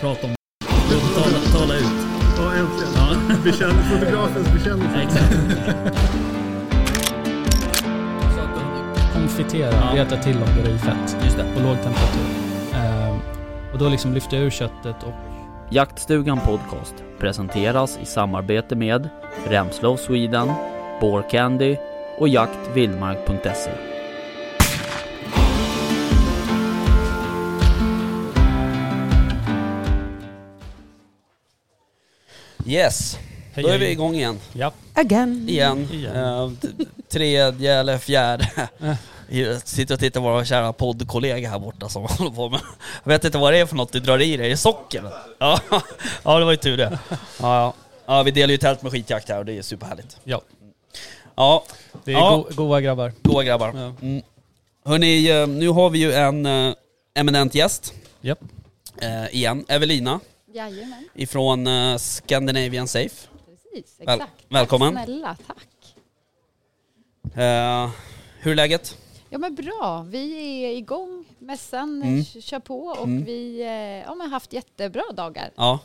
prata om tala, tala ut. Ja, äntligen. Ja. Bekänn, fotografens bekännelse. Exakt. Konfitera, Ja. reta till och göra i fett Just det. på låg temperatur. Ehm, och då liksom lyfter jag ur köttet och Jaktstugan Podcast presenteras i samarbete med Remslow Sweden, Candy och jaktvildmark.se. Yes, hej, då är vi hej. igång igen. Ja. Again. Igen. Igen. Eh, t- tredje eller fjärde. Jag sitter och tittar på vår kära poddkollega här borta som håller på med... Jag vet inte vad det är för något du drar i dig. Är det socker? Ja, ja det var ju tur det. Ja, ja. ja, vi delar ju tält med skitjakt här och det är superhärligt. Ja. Ja, Det är Ja. go- goa grabbar. goa grabbar. Ja. Mm. Hörni, eh, nu har vi ju en eh, eminent gäst. Japp. Eh, igen, Evelina Jajamän, ifrån eh, Scandinavian Safe. precis. Väl- Exakt. välkommen. Tack snälla, tack. Eh, hur är läget? Ja men bra, vi är igång, mässan Mm. kör på och Mm. vi eh, ja, har haft jättebra dagar. Ja.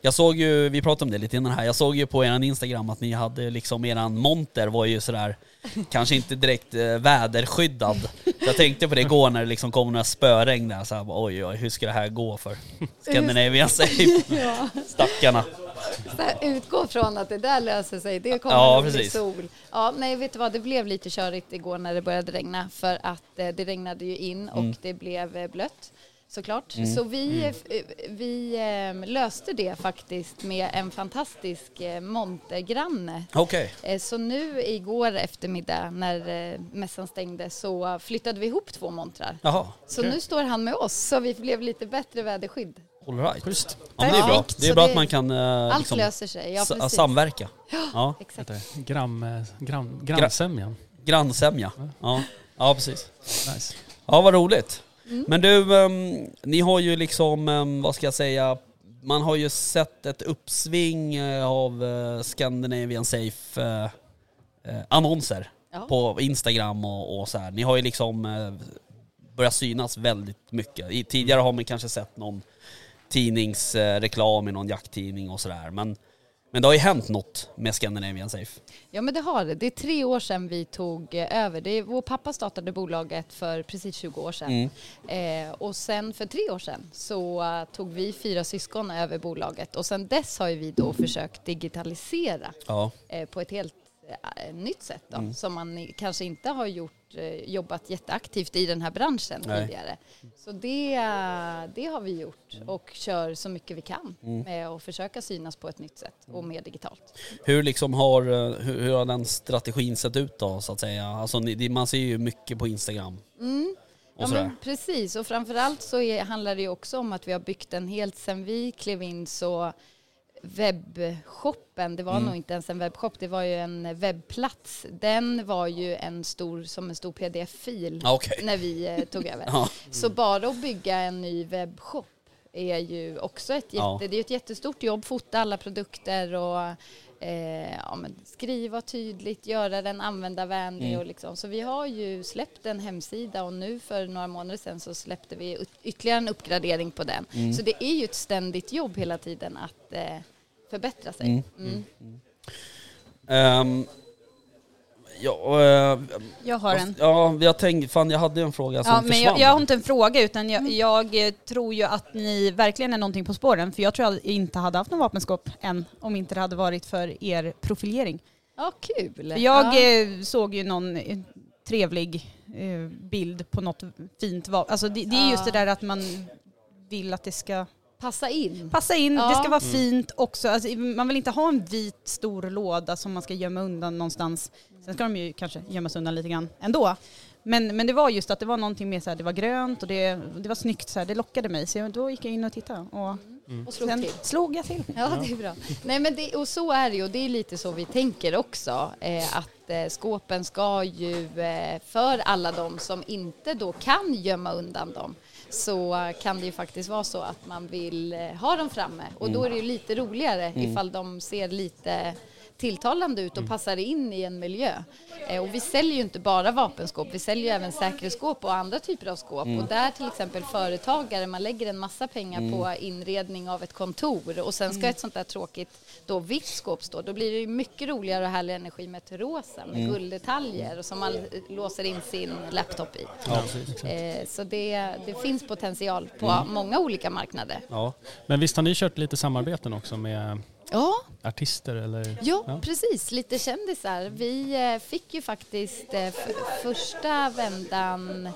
Jag såg ju, vi pratade om det lite innan här, jag såg ju på er Instagram att ni hade liksom eran monter var ju sådär, kanske inte direkt eh, väderskyddad. Jag tänkte på det igår när det liksom kom några spöregn där, så här, bara, oj oj, hur ska det här gå för Scandinavian Safe? Ja, Stackarna. så utgå från att det där löser sig, det kommer Ja, nog bli sol. Ja, nej vet du vad, det blev lite körigt igår när det började regna för att eh, det regnade ju in och Mm. det blev eh, blött såklart. Mm. Så vi, eh, vi eh, löste det faktiskt med en fantastisk eh, montergranne Okej. Eh, Så nu igår eftermiddag när eh, mässan stängde så flyttade vi ihop två montrar. Jaha, Så nu står han med oss så vi blev lite bättre väderskydd. alright. Ja, men det är bra. Det är bra det- att man kan eh, Allt liksom, löser sig, ja samverka. Ja, Exakt. Heter det? Gram, eh, gram, grannsämjan. grannsämja. Ja. ja, precis. Nice. Ja, vad roligt. Mm. Men du, ehm, ni har ju liksom, ehm, vad ska jag säga, man har ju sett ett uppsving eh, av eh, Scandinavian Safe eh, eh, annonser Ja. på Instagram och, och så här. Ni har ju liksom börjat synas väldigt mycket. I, tidigare har man kanske sett någon tidningsreklam i någon jakttidning och sådär. Men, men det har ju hänt något med Scandinavian Safe. Ja men det har det. Det är tre år sedan vi tog eh, över. Det är, vår pappa startade bolaget för precis 20 år sedan. Mm. Eh, och sen för tre år sedan så eh, tog vi fyra syskon över bolaget och sen dess har ju vi då försökt digitalisera Ja. eh, på ett helt eh, nytt sätt då, Mm. som man kanske inte har gjort, eh, jobbat jätteaktivt i den här branschen Nej. tidigare. Så det, det har vi gjort och kör så mycket vi kan Mm. med att försöka synas på ett nytt sätt och mer digitalt. Hur, liksom har, eh, hur, hur har den strategin sett ut då så att säga? Alltså, man ser ju mycket på Instagram Mm. Ja, men precis, och framförallt så är, handlar det ju också om att vi har byggt en helt, sen vi klev in så webbshoppen, det var Mm. nog inte ens en webbshop, det var ju en webbplats. Den var ju en stor, som en stor pdf-fil Ja, Okej. när vi eh, tog över. Ja. Så bara att bygga en ny webbshop är ju också ett, jätte, Ja. det är ett jättestort jobb, fota alla produkter och eh, ja, skriva tydligt, göra den användarvänlig Mm. och liksom. Så vi har ju släppt en hemsida och nu för några månader sedan så släppte vi ytterligare en uppgradering på den. Mm. Så det är ju ett ständigt jobb hela tiden att eh, förbättra sig. Mm. Mm. Ja, eh, Jag har en. ja, jag tänkte, fan jag hade en fråga som Ja, men försvann. jag, jag har inte en fråga utan jag, jag eh, tror ju att ni verkligen är någonting på spåren för jag tror jag inte hade haft någon vapenskåp än om inte det hade varit för er profilering. Ja, kul! Jag ja. eh, såg ju någon eh, trevlig bild på något fint vapen. Alltså det, det är just det där att man vill att det ska Passa in. passa in, Ja. det ska vara Mm. fint också. Alltså, man vill inte ha en vit stor låda som man ska gömma undan någonstans. Sen ska de ju kanske gömmas undan lite grann ändå. Men, men det var just att det var någonting med så här, det var grönt och det, det var snyggt, så här, det lockade mig. Så jag, då gick jag in och tittade och Och slog sen till. slog jag till. Ja, det är bra. Nej, men det, och så är det ju. Och det är lite så vi tänker också. Eh, att eh, skåpen ska ju, eh, för alla de som inte då kan gömma undan dem, så kan det ju faktiskt vara så att man vill eh, ha dem framme. Och då är det ju lite roligare ifall de ser lite tilltalande ut och passar in i en miljö. Eh, och vi säljer ju inte bara vapenskåp, vi säljer ju även säkerhetsskåp och andra typer av skåp. Och där till exempel företagare, man lägger en massa pengar på inredning av ett kontor och sen ska ett sånt där tråkigt då vitt skåp stå, då blir det ju mycket roligare och härlig energi med ett rosa med gulddetaljer och som man låser in sin laptop i. Eh, så det, det finns potential på många olika marknader. Ja. Men visst har ni kört lite samarbeten också med Ja, artister eller? Ja, precis. Lite kändisar. Vi eh, fick ju faktiskt eh, första vändan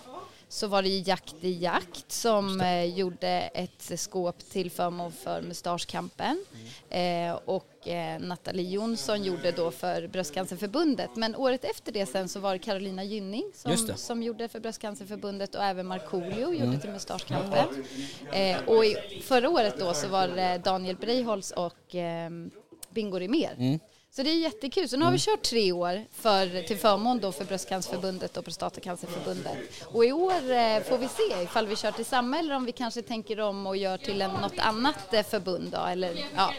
så var det ju Jakt i jakt som eh, gjorde ett skåp till förmån för Mustaschkampen. Eh, och eh, Nathalie Jonsson gjorde då för Bröstcancerförbundet. Men året efter det sen så var det Carolina Gynning som, som gjorde för Bröstcancerförbundet och även Markoolio gjorde till Mustaschkampen. Eh, och i, förra året då så var det Daniel Breiholtz och eh, Bingo Rimér. Så det är jättekul. Så nu har vi kört tre år för, till förmån då för Bröstcancerförbundet och Prostatacancerförbundet. Och i år eh, får vi se ifall vi kör till samma eller om vi kanske tänker om och gör till en, något annat eh, förbund då, eller ja,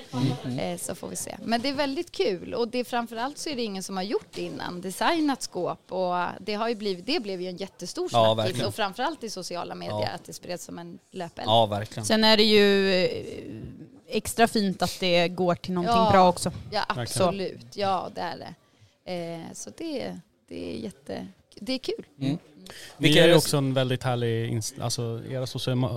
eh, så får vi se. Men det är väldigt kul och det är framförallt så är det ingen som har gjort det innan, designat skåp och det har ju blivit, det blev ju en jättestor Ja, snackis verkligen. och framförallt i sociala medier Ja. att det spreds som en löpeld. Ja, verkligen. Sen är det ju extra fint att det går till någonting Ja. bra också. Ja, absolut. Ja, det är det. Eh, så det, det är jätte... Det är kul. Mm. Ni Vilka är är ju också en väldigt härlig, alltså era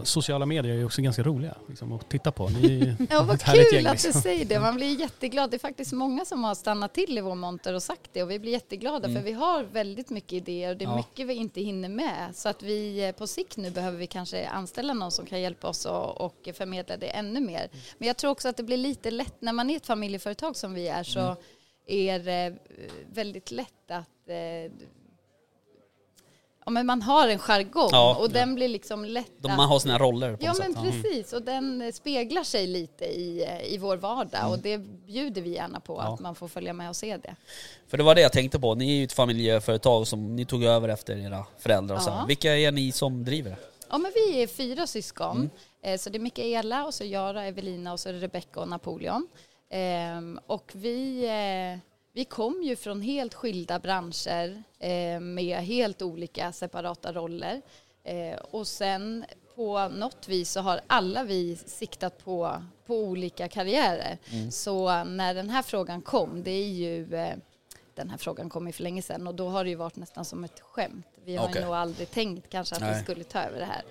sociala, medier är ju också ganska roliga liksom, att titta på. Ni Ja, vad kul gäng, att liksom. du säger det. Man blir jätteglad. Det är faktiskt många som har stannat till i vår monter och sagt det och vi blir jätteglada för vi har väldigt mycket idéer och det är Ja. mycket vi inte hinner med. Så att vi eh, på sikt nu behöver vi kanske anställa någon som kan hjälpa oss och, och förmedla det ännu mer. Men jag tror också att det blir lite lätt, när man är ett familjeföretag som vi är så är det eh, väldigt lätt att eh, Ja, men man har en jargong Ja. och den blir liksom lätt De, att- man har sina roller på Ja men sätt. precis och den eh, speglar sig lite i, eh, i vår vardag och det bjuder vi gärna på Ja. att man får följa med och se det. För det var det jag tänkte på, ni är ju ett familjeföretag som ni tog över efter era föräldrar och så. Vilka är ni som driver det? Ja men vi är fyra syskon Mm. eh, så det är Mikaela och så Jara, Evelina och så är det Rebecca och Napoleon. Ehm, och vi, vi kom ju från helt skilda branscher eh, med helt olika separata roller. Eh, och sen på något vis så har alla vi siktat på, på olika karriärer. Mm. Så när den här frågan kom, det är ju den här frågan kom ju för länge sedan och då har det ju varit nästan som ett skämt. Vi har ju nog aldrig tänkt kanske att Nej. vi skulle ta över det här.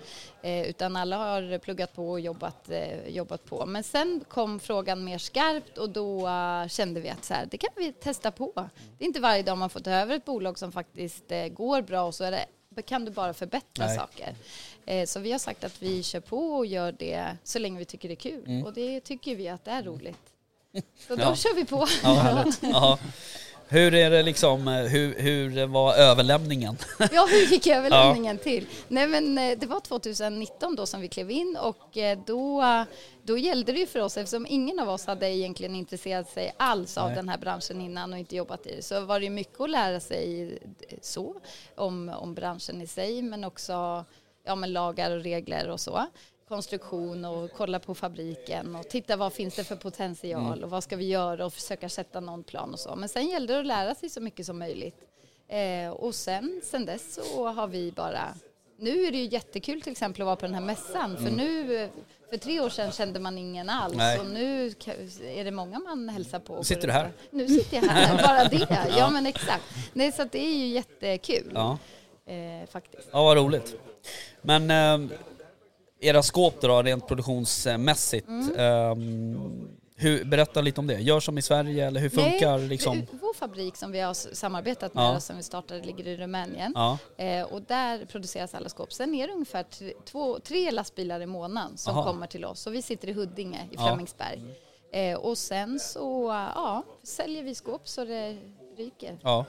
Eh, utan alla har pluggat på och jobbat, eh, jobbat på. Men sen kom frågan mer skarpt och då eh, kände vi att så här, det kan vi testa på. Det är inte varje dag man får ta över ett bolag som faktiskt eh, går bra och så är det, kan du bara förbättra Nej. saker. Eh, så vi har sagt att vi kör på och gör det så länge vi tycker det är kul. Och det tycker vi att det är roligt. Så då Ja. kör vi på. Ja. Hur är det liksom, eh, hur, hur var överlämningen? Ja, hur gick överlämningen till? Nej, men eh, det var 2019 då som vi klev in och eh, då, då gällde det ju för oss, eftersom ingen av oss hade egentligen intresserat sig alls av Nej. den här branschen innan och inte jobbat i det, så var det ju mycket att lära sig så, om, om branschen i sig, men också ja, men lagar och regler och så. Konstruktion och kolla på fabriken och titta vad finns det för potential och vad ska vi göra och försöka sätta någon plan och så. Men sen gällde det att lära sig så mycket som möjligt. Eh, och sen, sen dess så har vi bara... Nu är det ju jättekul till exempel att vara på den här mässan. För nu, eh, för tre år sedan kände man ingen alls. Nej. Och nu är det många man hälsar på. Sitter du här? Nu sitter jag här, bara det. Ja men exakt. Nej, så att det är ju jättekul. Ja, Eh, faktiskt. ja vad roligt. Men eh, era skåp då, rent produktionsmässigt, Mm. eh, hur, berätta lite om det. Gör som i Sverige eller hur funkar Nej, liksom? Vår fabrik som vi har samarbetat med Ja. och som vi startade ligger i Rumänien. Ja, Eh, och där produceras alla skåp. Sen är det ungefär tre, två, tre lastbilar i månaden som Aha. kommer till oss. Och vi sitter i Huddinge i Ja. Flemingsberg. Eh, och sen så ja, säljer vi skåp så det ryker. ja.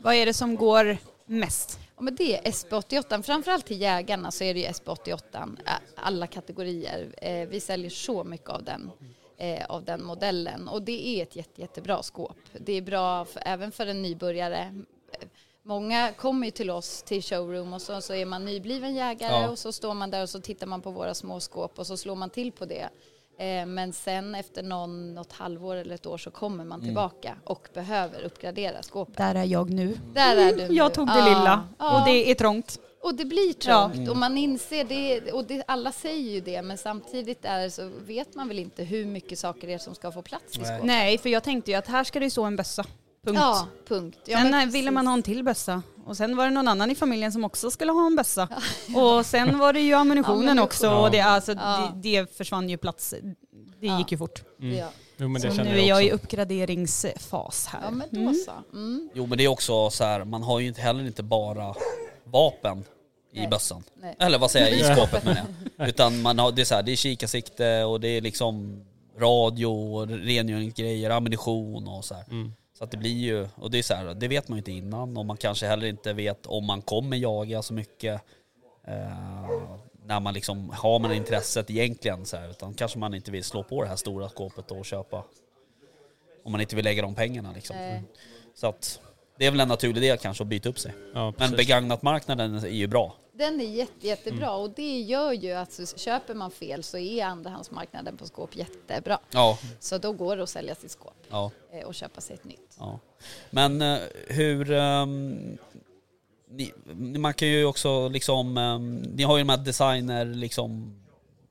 Vad är det som går mest? Ja, men det är SP88. Framförallt till jägarna så är det ju SP88. ä- Alla kategorier. Eh, vi säljer så mycket av den. Eh, av den modellen och det är ett jätte, jättebra skåp. Det är bra för, även för en nybörjare. Många kommer ju till oss till showroom och så, så är man nybliven jägare Ja. och så står man där och så tittar man på våra små skåp och så slår man till på det. Eh, men sen efter någon, något halvår eller ett år så kommer man Mm. tillbaka och behöver uppgradera skåpet. Där är jag nu. Där är du nu. Jag tog det Ja, lilla ja. och det är trångt. Och det blir trångt Mm. och man inser det och det, alla säger ju det men samtidigt är så vet man väl inte hur mycket saker det är som ska få plats i skåpet. Nej, för jag tänkte ju att här ska det ju stå en bössa. Punkt. Ja, punkt. Ja, sen men eh, ville man ha en till bössa och sen var det någon annan i familjen som också skulle ha en bössa. Och sen var det ju ammunitionen Ammunition. också och det, alltså, Ja. det, det försvann ju plats. Det Ja. gick ju fort. Mm. Ja, Jo, men det Så nu är jag i uppgraderingsfas här. ja men då Mm. så. Mm. Jo men det är också så här, man har ju inte heller inte bara vapen i bössan. Nej. Eller vad säger jag, i skåpet menar jag. Utan man har, det är så här, det är kikarsikte och det är liksom radio och rengöringsgrejer, ammunition och så här. Mm. Så att det blir ju, och det är så här, det vet man ju inte innan och man kanske heller inte vet om man kommer jaga så mycket. Eh, när man liksom har man intresset egentligen så här, utan kanske man inte vill slå på det här stora skåpet och köpa. Om man inte vill lägga de pengarna liksom. Nej. Så att det är väl en naturlig del kanske att byta upp sig. Ja, Men precis. begagnat-marknaden är ju bra. Den är jätte, jättebra och det gör ju att så köper man fel så är andrahandsmarknaden på skåp jättebra. Ja, Så då går det att sälja sitt skåp ja, eh, och köpa sig ett nytt. ja. Men eh, hur... ehm, ni, man kan ju också liksom... ehm, ni har ju de här designer liksom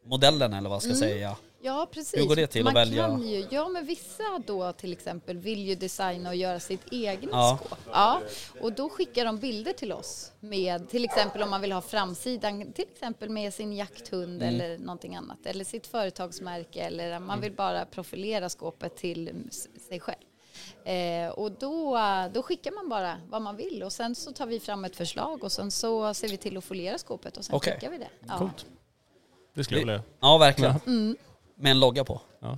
modellerna eller vad jag ska Mm. säga. Ja, precis. Hur går det till att Man välja? Kan ju, ja, men vissa då till exempel vill ju designa och göra sitt egna Ja. skåp. Ja, och då skickar de bilder till oss med till exempel om man vill ha framsidan, till exempel med sin jakthund Mm. eller någonting annat. Eller sitt företagsmärke eller man Mm. vill bara profilera skåpet till sig själv. Eh, och då, då skickar man bara vad man vill och sen så tar vi fram ett förslag och sen så ser vi till att foliera skåpet och sen Okej. skickar vi det. Ja. Coolt. Det skulle jag vilja Ja, verkligen. Mm. Med en logga på. ja.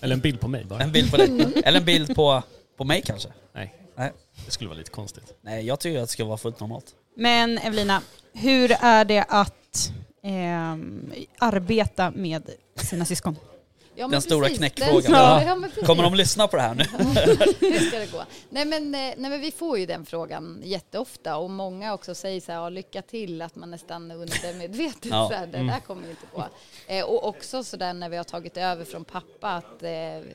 Eller en bild på mig bara. En bild på dig. Eller en bild på, på mig kanske. Nej, Nej. det skulle vara lite konstigt. Nej, jag tycker att det ska vara fullt normalt. Men Evelina, hur är det att ehm, arbeta med sina syskon? Ja, Den stora precis. knäckfrågan. Den, Ja. ja. Kommer de lyssna på det här nu? Hur ska det gå? Nej men, eh, nej men vi får ju den frågan jätteofta och många också säger så här, ja, lycka till att man nästan undermedvetet Ja. så här, det där kommer vi inte på. Eh, och också så där när vi har tagit över från pappa att eh,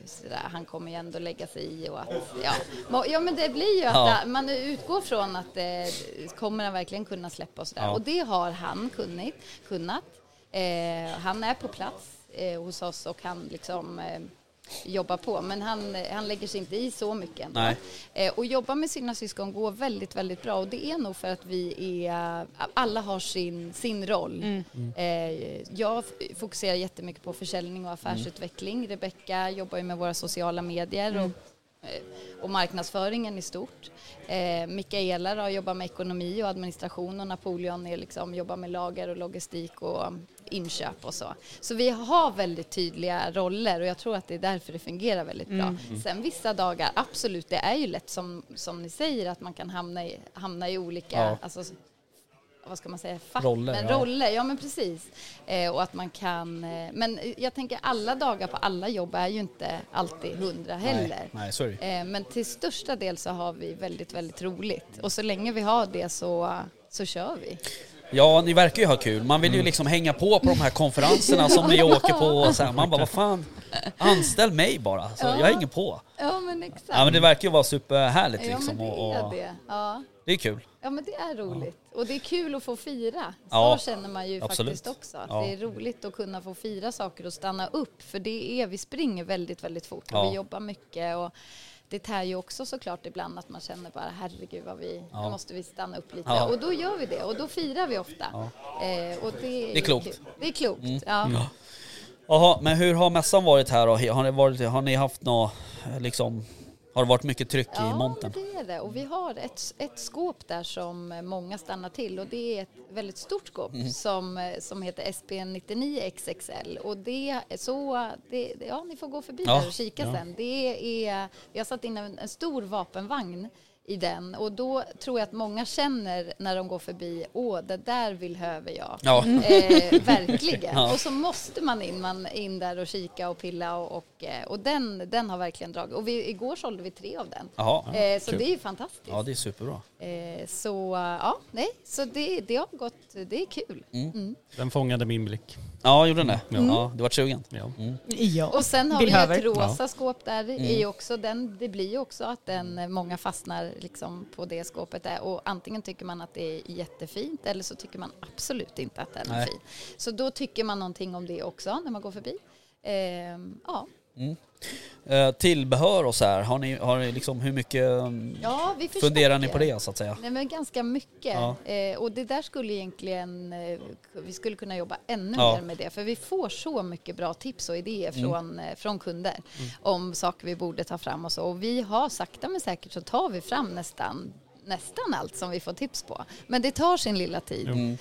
så där, han kommer ju ändå lägga sig i och att, ja. Ja men det blir ju att Ja. det- man utgår från att eh, kommer han verkligen kunna släppa och sådär. Ja. Och det har han kunnat. kunnat. Eh, han är på plats eh, hos oss och kan liksom eh, jobba på. Men han, han lägger sig inte i så mycket ändå. Nej. Eh, och jobba med sina syskon går väldigt, väldigt bra. Och det är nog för att vi är, alla har sin, sin roll. Eh, jag f- fokuserar jättemycket på försäljning och affärsutveckling. Rebecka jobbar ju med våra sociala medier och, eh, och marknadsföringen i stort. Eh, Mikaela då, jobbar med ekonomi och administration och Napoleon är liksom, jobbar med lager och logistik och inköp och så. Så vi har väldigt tydliga roller och jag tror att det är därför det fungerar väldigt bra. Sen vissa dagar, absolut, det är ju lätt som, som ni säger att man kan hamna i, hamna i olika, Ja. alltså, vad ska man säga, fack, Roller, men ja. roller, ja men precis. Eh, och att man kan, eh, men jag tänker alla dagar på alla jobb är ju inte alltid hundra heller. Nej, nej. Eh, Men till största del så har vi väldigt, väldigt roligt. Och så länge vi har det så, så kör vi. Ja, ni verkar ju ha kul. Man vill ju liksom hänga på på de här konferenserna som ni åker på och så här. Man bara, vad fan, anställ mig bara. Så jag hänger på. Ja men exakt. Ja men det verkar ju vara superhärligt Ja liksom. men det och, är och, det. Ja. det är kul. ja men det är roligt. Och det är kul att få fira. Så Ja, känner man ju absolut. faktiskt också. Att Ja. Det är roligt att kunna få fira saker och stanna upp. För det är, vi springer väldigt, väldigt fort och Ja. vi jobbar mycket. Och det tär ju också såklart ibland att man känner bara herregud vad vi, Ja. nu måste vi stanna upp lite. Ja. Och då gör vi det och då firar vi ofta. Eh, och det, Det är klokt. kul. Det är klokt, Mm. ja. Jaha, men hur har mässan varit här då? Har ni, varit, har ni haft något, liksom, har det varit mycket tryck i Ja, montern? men det är det. Och vi har ett, ett skåp där som många stannar till och det är ett väldigt stort skåp Mm. som, som heter SP99 XXL. Och det är så, det, ja ni får gå förbi Ja, där och kika sen. Det är, vi har satt in en, en stor vapenvagn i den och då tror jag att många känner när de går förbi, åh det där vill höver jag. Ja. Eh, verkligen. Ja. Och så måste man in, man in där och kika och pilla och, och, eh, och den, den har verkligen dragit. Och vi, igår sålde vi tre av den. Jaha, Eh, så kul. det är ju fantastiskt. ja det är superbra. Eh, så ja, nej, så det, det har gått, det är kul. Den fångade min blick. Ja, gjorde den det? Ja. Ja, du vart sugen? Ja. Mm. Ja. Och sen har Vill vi ett rosa Ja. skåp där. Mm. Är ju också den, det blir ju också att den, eh, många fastnar liksom på det skåpet där. Och antingen tycker man att det är jättefint eller så tycker man absolut inte att den är Nej. fin. Så då tycker man någonting om det också när man går förbi. Ehm, ja. Eh, tillbehör och så här, har ni, har ni liksom hur mycket um, ja, vi funderar ni på det så att säga? Nej men ganska mycket. Ja. Eh, och det där skulle egentligen, eh, vi skulle kunna jobba ännu Ja. mer med det. För vi får så mycket bra tips och idéer Mm. från, eh, från kunder om saker vi borde ta fram och så. Och vi har sakta men säkert så tar vi fram nästan nästan allt som vi får tips på. Men det tar sin lilla tid Mm.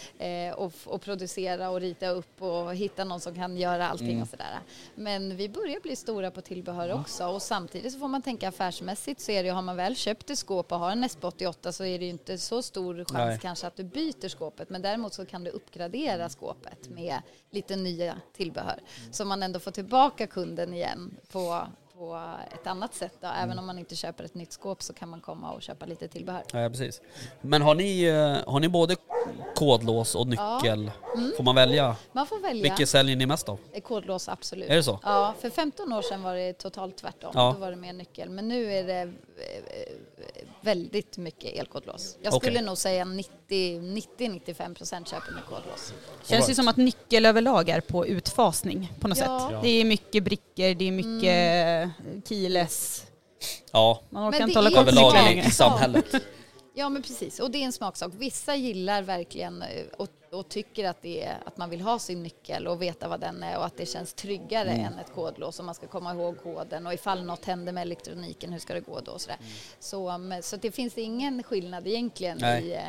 eh, och, och producera och rita upp och hitta någon som kan göra allting Mm. och sådär. Men vi börjar bli stora på tillbehör också och samtidigt så får man tänka affärsmässigt så är det ju, har man väl köpt ett skåp och har en SP88 så är det ju inte så stor chans Nej. kanske att du byter skåpet men däremot så kan du uppgradera skåpet med lite nya tillbehör. Så man ändå får tillbaka kunden igen på på ett annat sätt då. Mm. Även om man inte köper ett nytt skåp så kan man komma och köpa lite tillbehör. Ja, precis. Men har ni, eh, har ni både kodlås och nyckel? Mm. Får man välja? Man får välja. Vilket säljer ni mest av? Eh, Kodlås, absolut. Är det så? Ja, för 15 år sedan var det totalt tvärtom. Ja. Då var det mer nyckel. Men nu är det eh, väldigt mycket elkodlås. Jag skulle nog säga 90-95 procent köper med kodlås. Känns ju som att nyckel överlag är på utfasning på något Ja. sätt. Ja. Det är mycket brickor, det är mycket keyless. Ja, Man orkar Men inte det hålla är koll på längre. i samhället. Ja, men precis. Och det är en smaksak. Vissa gillar verkligen eh, och, och tycker att, det är, att man vill ha sin nyckel och veta vad den är och att det känns tryggare Mm. än ett kodlås och man ska komma ihåg koden och ifall något händer med elektroniken, hur ska det gå då? Och sådär. Så, så det finns ingen skillnad egentligen Nej. i, eh,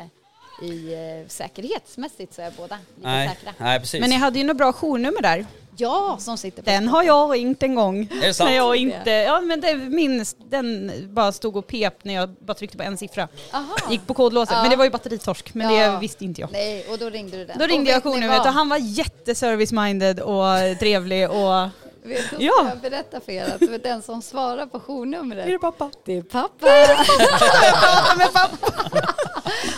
i eh, säkerhetsmässigt så är båda lika Nej, säkra. nej precis. Men ni hade ju något bra journummer där. Ja, som sitter på Den har jag ringt en gång. Är det sant? När jag inte, ja men det minns, den bara stod och pep när jag bara tryckte på en siffra. Aha. Gick på kodlåset, Ja. men det var ju batteritorsk, men Ja. det visste inte jag. Nej, och då ringde du den. Då Och ringde jag vet ni journumret och han var jätteservice-minded och trevlig och... Vet du, Ja. ja. jag berätta för er att det var den som svarar på journumret. Är det pappa? Det är pappa. Prata med pappa!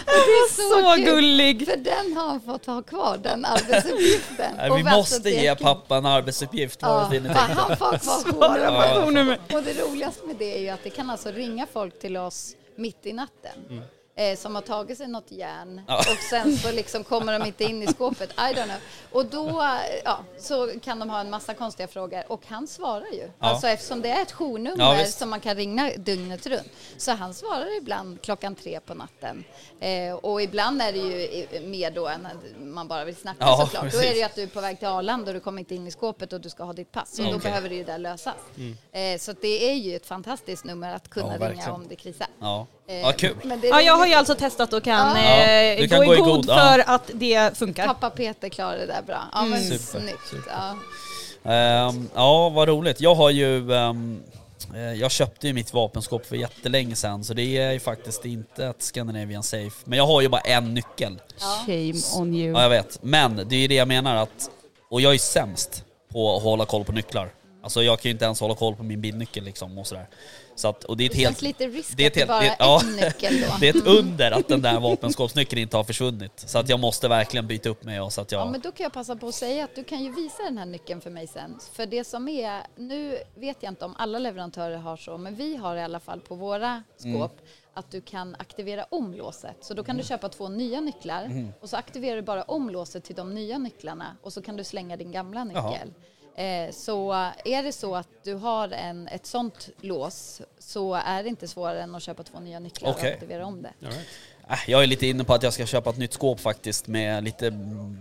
Det är Så kul. gullig! För den har han fått ha kvar, den arbetsuppgiften. Nej, vi måste ge pappa en arbetsuppgift. Ja, han får kvar Svara journumret. Och det roligaste med det är ju att det kan alltså ringa folk till oss mitt i natten. Eh, som har tagit sig något järn Ja. och sen så liksom kommer de inte in i skåpet. I don't know. Och då eh, ja, så kan de ha en massa konstiga frågor och han svarar ju. Ja. Alltså eftersom det är ett Ja, journummer visst. som man kan ringa dygnet runt. Så han svarar ibland klockan tre på natten. Eh, och ibland är det ju i- mer då än att man bara vill snacka Ja, såklart. Då precis. är det ju att du är på väg till Arlanda och du kommer inte in i skåpet och du ska ha ditt pass. Och då Okej. behöver det ju där lösas. Eh, så det är ju ett fantastiskt nummer att kunna Ja, ringa om det krisar. Ja. Eh, ja, kul. men det är Ja, jag har ju alltså testat och kan, Ja. eh, Ja, du kan gå, gå i god god, ja. för att det funkar. Pappa Peter klarar det där bra. Ja, men Super, snyggt. super. Ja. Ehm, ja, vad roligt. Jag har ju... eh, jag köpte ju mitt vapenskåp för jättelänge sedan så det är ju faktiskt inte ett Scandinavian Safe. Men jag har ju bara en nyckel. Shame on you. Ja, jag vet. Men det är ju det jag menar att... Och jag är sämst på att hålla koll på nycklar. Alltså jag kan ju inte ens hålla koll på min bilnyckel liksom och sådär. Så att, och det är ett Det helt... lite risk det är ett helt- bara det- ja. en nyckel då. Det är ett under att den där vapenskåpsnyckeln inte har försvunnit. Så att jag måste verkligen byta upp mig och så att jag... Ja, men då kan jag passa på att säga att du kan ju visa den här nyckeln för mig sen. För det som är, nu vet jag inte om alla leverantörer har så, men vi har i alla fall på våra skåp att du kan aktivera om låset. Så då kan du köpa två nya nycklar och så aktiverar du bara om låset till de nya nycklarna och så kan du slänga din gamla nyckel. Eh, så är det så att du har en, ett sånt lås så är det inte svårare än att köpa två nya nycklar Okej. och aktivera om det. Right. Äh, Jag är lite inne på att jag ska köpa ett nytt skåp faktiskt med lite,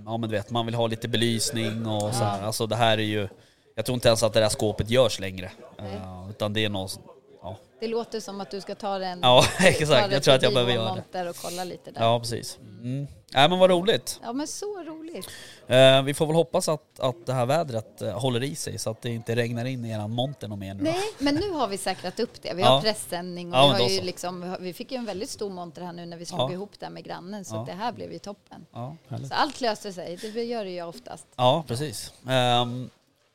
ja men du vet, man vill ha lite belysning och så här. Alltså det här är ju, jag tror inte ens att det där skåpet görs längre. Uh, utan det är något, ja. Det låter som att du ska ta den Ja, exakt. Jag tror att jag behöver göra det. och kolla lite där. Ja, precis. Mm. Nej men vad roligt. Ja men så roligt. Eh, vi får väl hoppas att, att det här vädret eh, håller i sig så att det inte regnar in i eran monter något mer nu. Nej, men nu har vi säkrat upp det. Vi Ja. har pressändning och Ja, vi, har ju liksom, vi fick ju en väldigt stor monter här nu när vi slog Ja. ihop det med grannen så Ja. det här blev ju toppen. Ja, Så allt löser sig, det gör det ju oftast. ja precis. Ehm,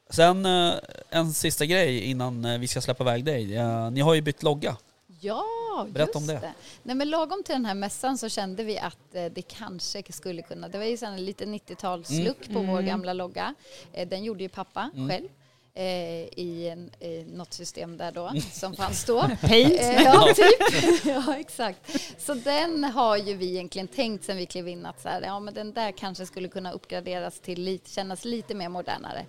sen eh, en sista grej innan eh, vi ska släppa iväg dig. Eh, ni har ju bytt logga. Ja, Berätta just om det. Nej, men lagom till den här mässan så kände vi att det kanske skulle kunna, det var ju sån här lite 90-talslook på vår gamla logga. Den gjorde ju pappa själv. Eh, i, en, i något system där då, som fanns då. Paint. Eh, ja, typ. ja, exakt. Så den har ju vi egentligen tänkt sen vi klev in att så här, ja, men den där kanske skulle kunna uppgraderas till lite, kännas lite mer modernare.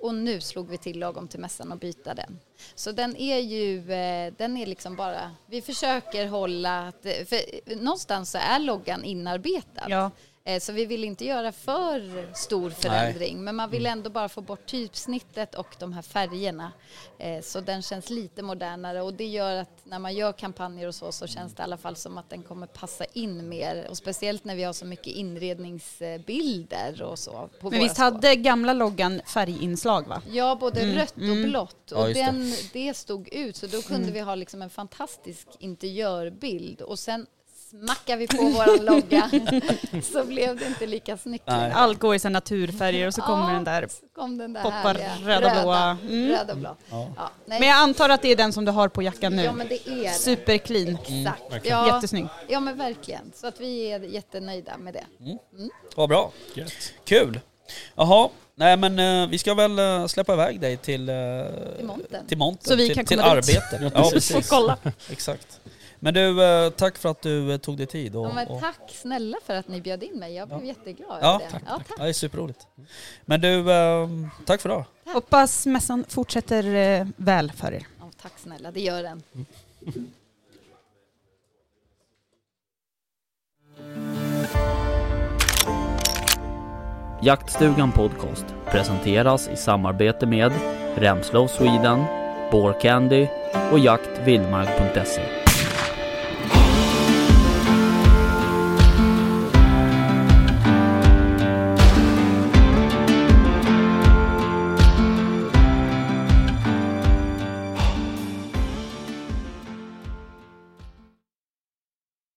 Och nu slog vi till lagom till mässan och byta den. Så den är ju, eh, den är liksom bara, vi försöker hålla, att, för någonstans så är loggan inarbetad. Ja. Eh, Så vi vill inte göra för stor förändring men man vill ändå bara få bort typsnittet och de här färgerna. Eh, Så den känns lite modernare och det gör att när man gör kampanjer och så så känns det i alla fall som att den kommer passa in mer och speciellt när vi har så mycket inredningsbilder och så. På Men visst hade gamla loggan färginslag va? Ja, både rött och blått. Ja, Och det. den, det stod ut, så då kunde vi ha liksom en fantastisk interiörbild. Och sen smackar vi på våran logga, så blev det inte lika snyggt. Allt går i såna naturfärger och så kommer Ja, den där. kom den där poppar härliga röda, blåa. Mm. Röd och blå. Ja. nej. Men jag antar att det är den som du har på jackan nu. ja, men det är. Superclean. Exakt. Ja, Jättesnygg. ja, men verkligen. Så att vi är jättenöjda med det. Vad bra. Gött. Kul. Jaha, nej men eh, vi ska väl eh, släppa iväg dig till, eh, Till montern. till montern. Så vi till, kan till komma dit. arbete. Ja, precis. Och kolla. Exakt. Men du, eh, tack för att du eh, tog dig tid. Och, Ja, men och, tack snälla för att ni bjöd in mig. Jag blev jätteglad Ja, över det. tack, Ja, tack. ja, det är superroligt. Men du, eh, tack för idag. Hoppas mässan fortsätter eh, väl för er. Ja, tack snälla, det gör den. Jaktstugan Podcast presenteras i samarbete med Remslow Sweden, Candy och jaktvildmark.se.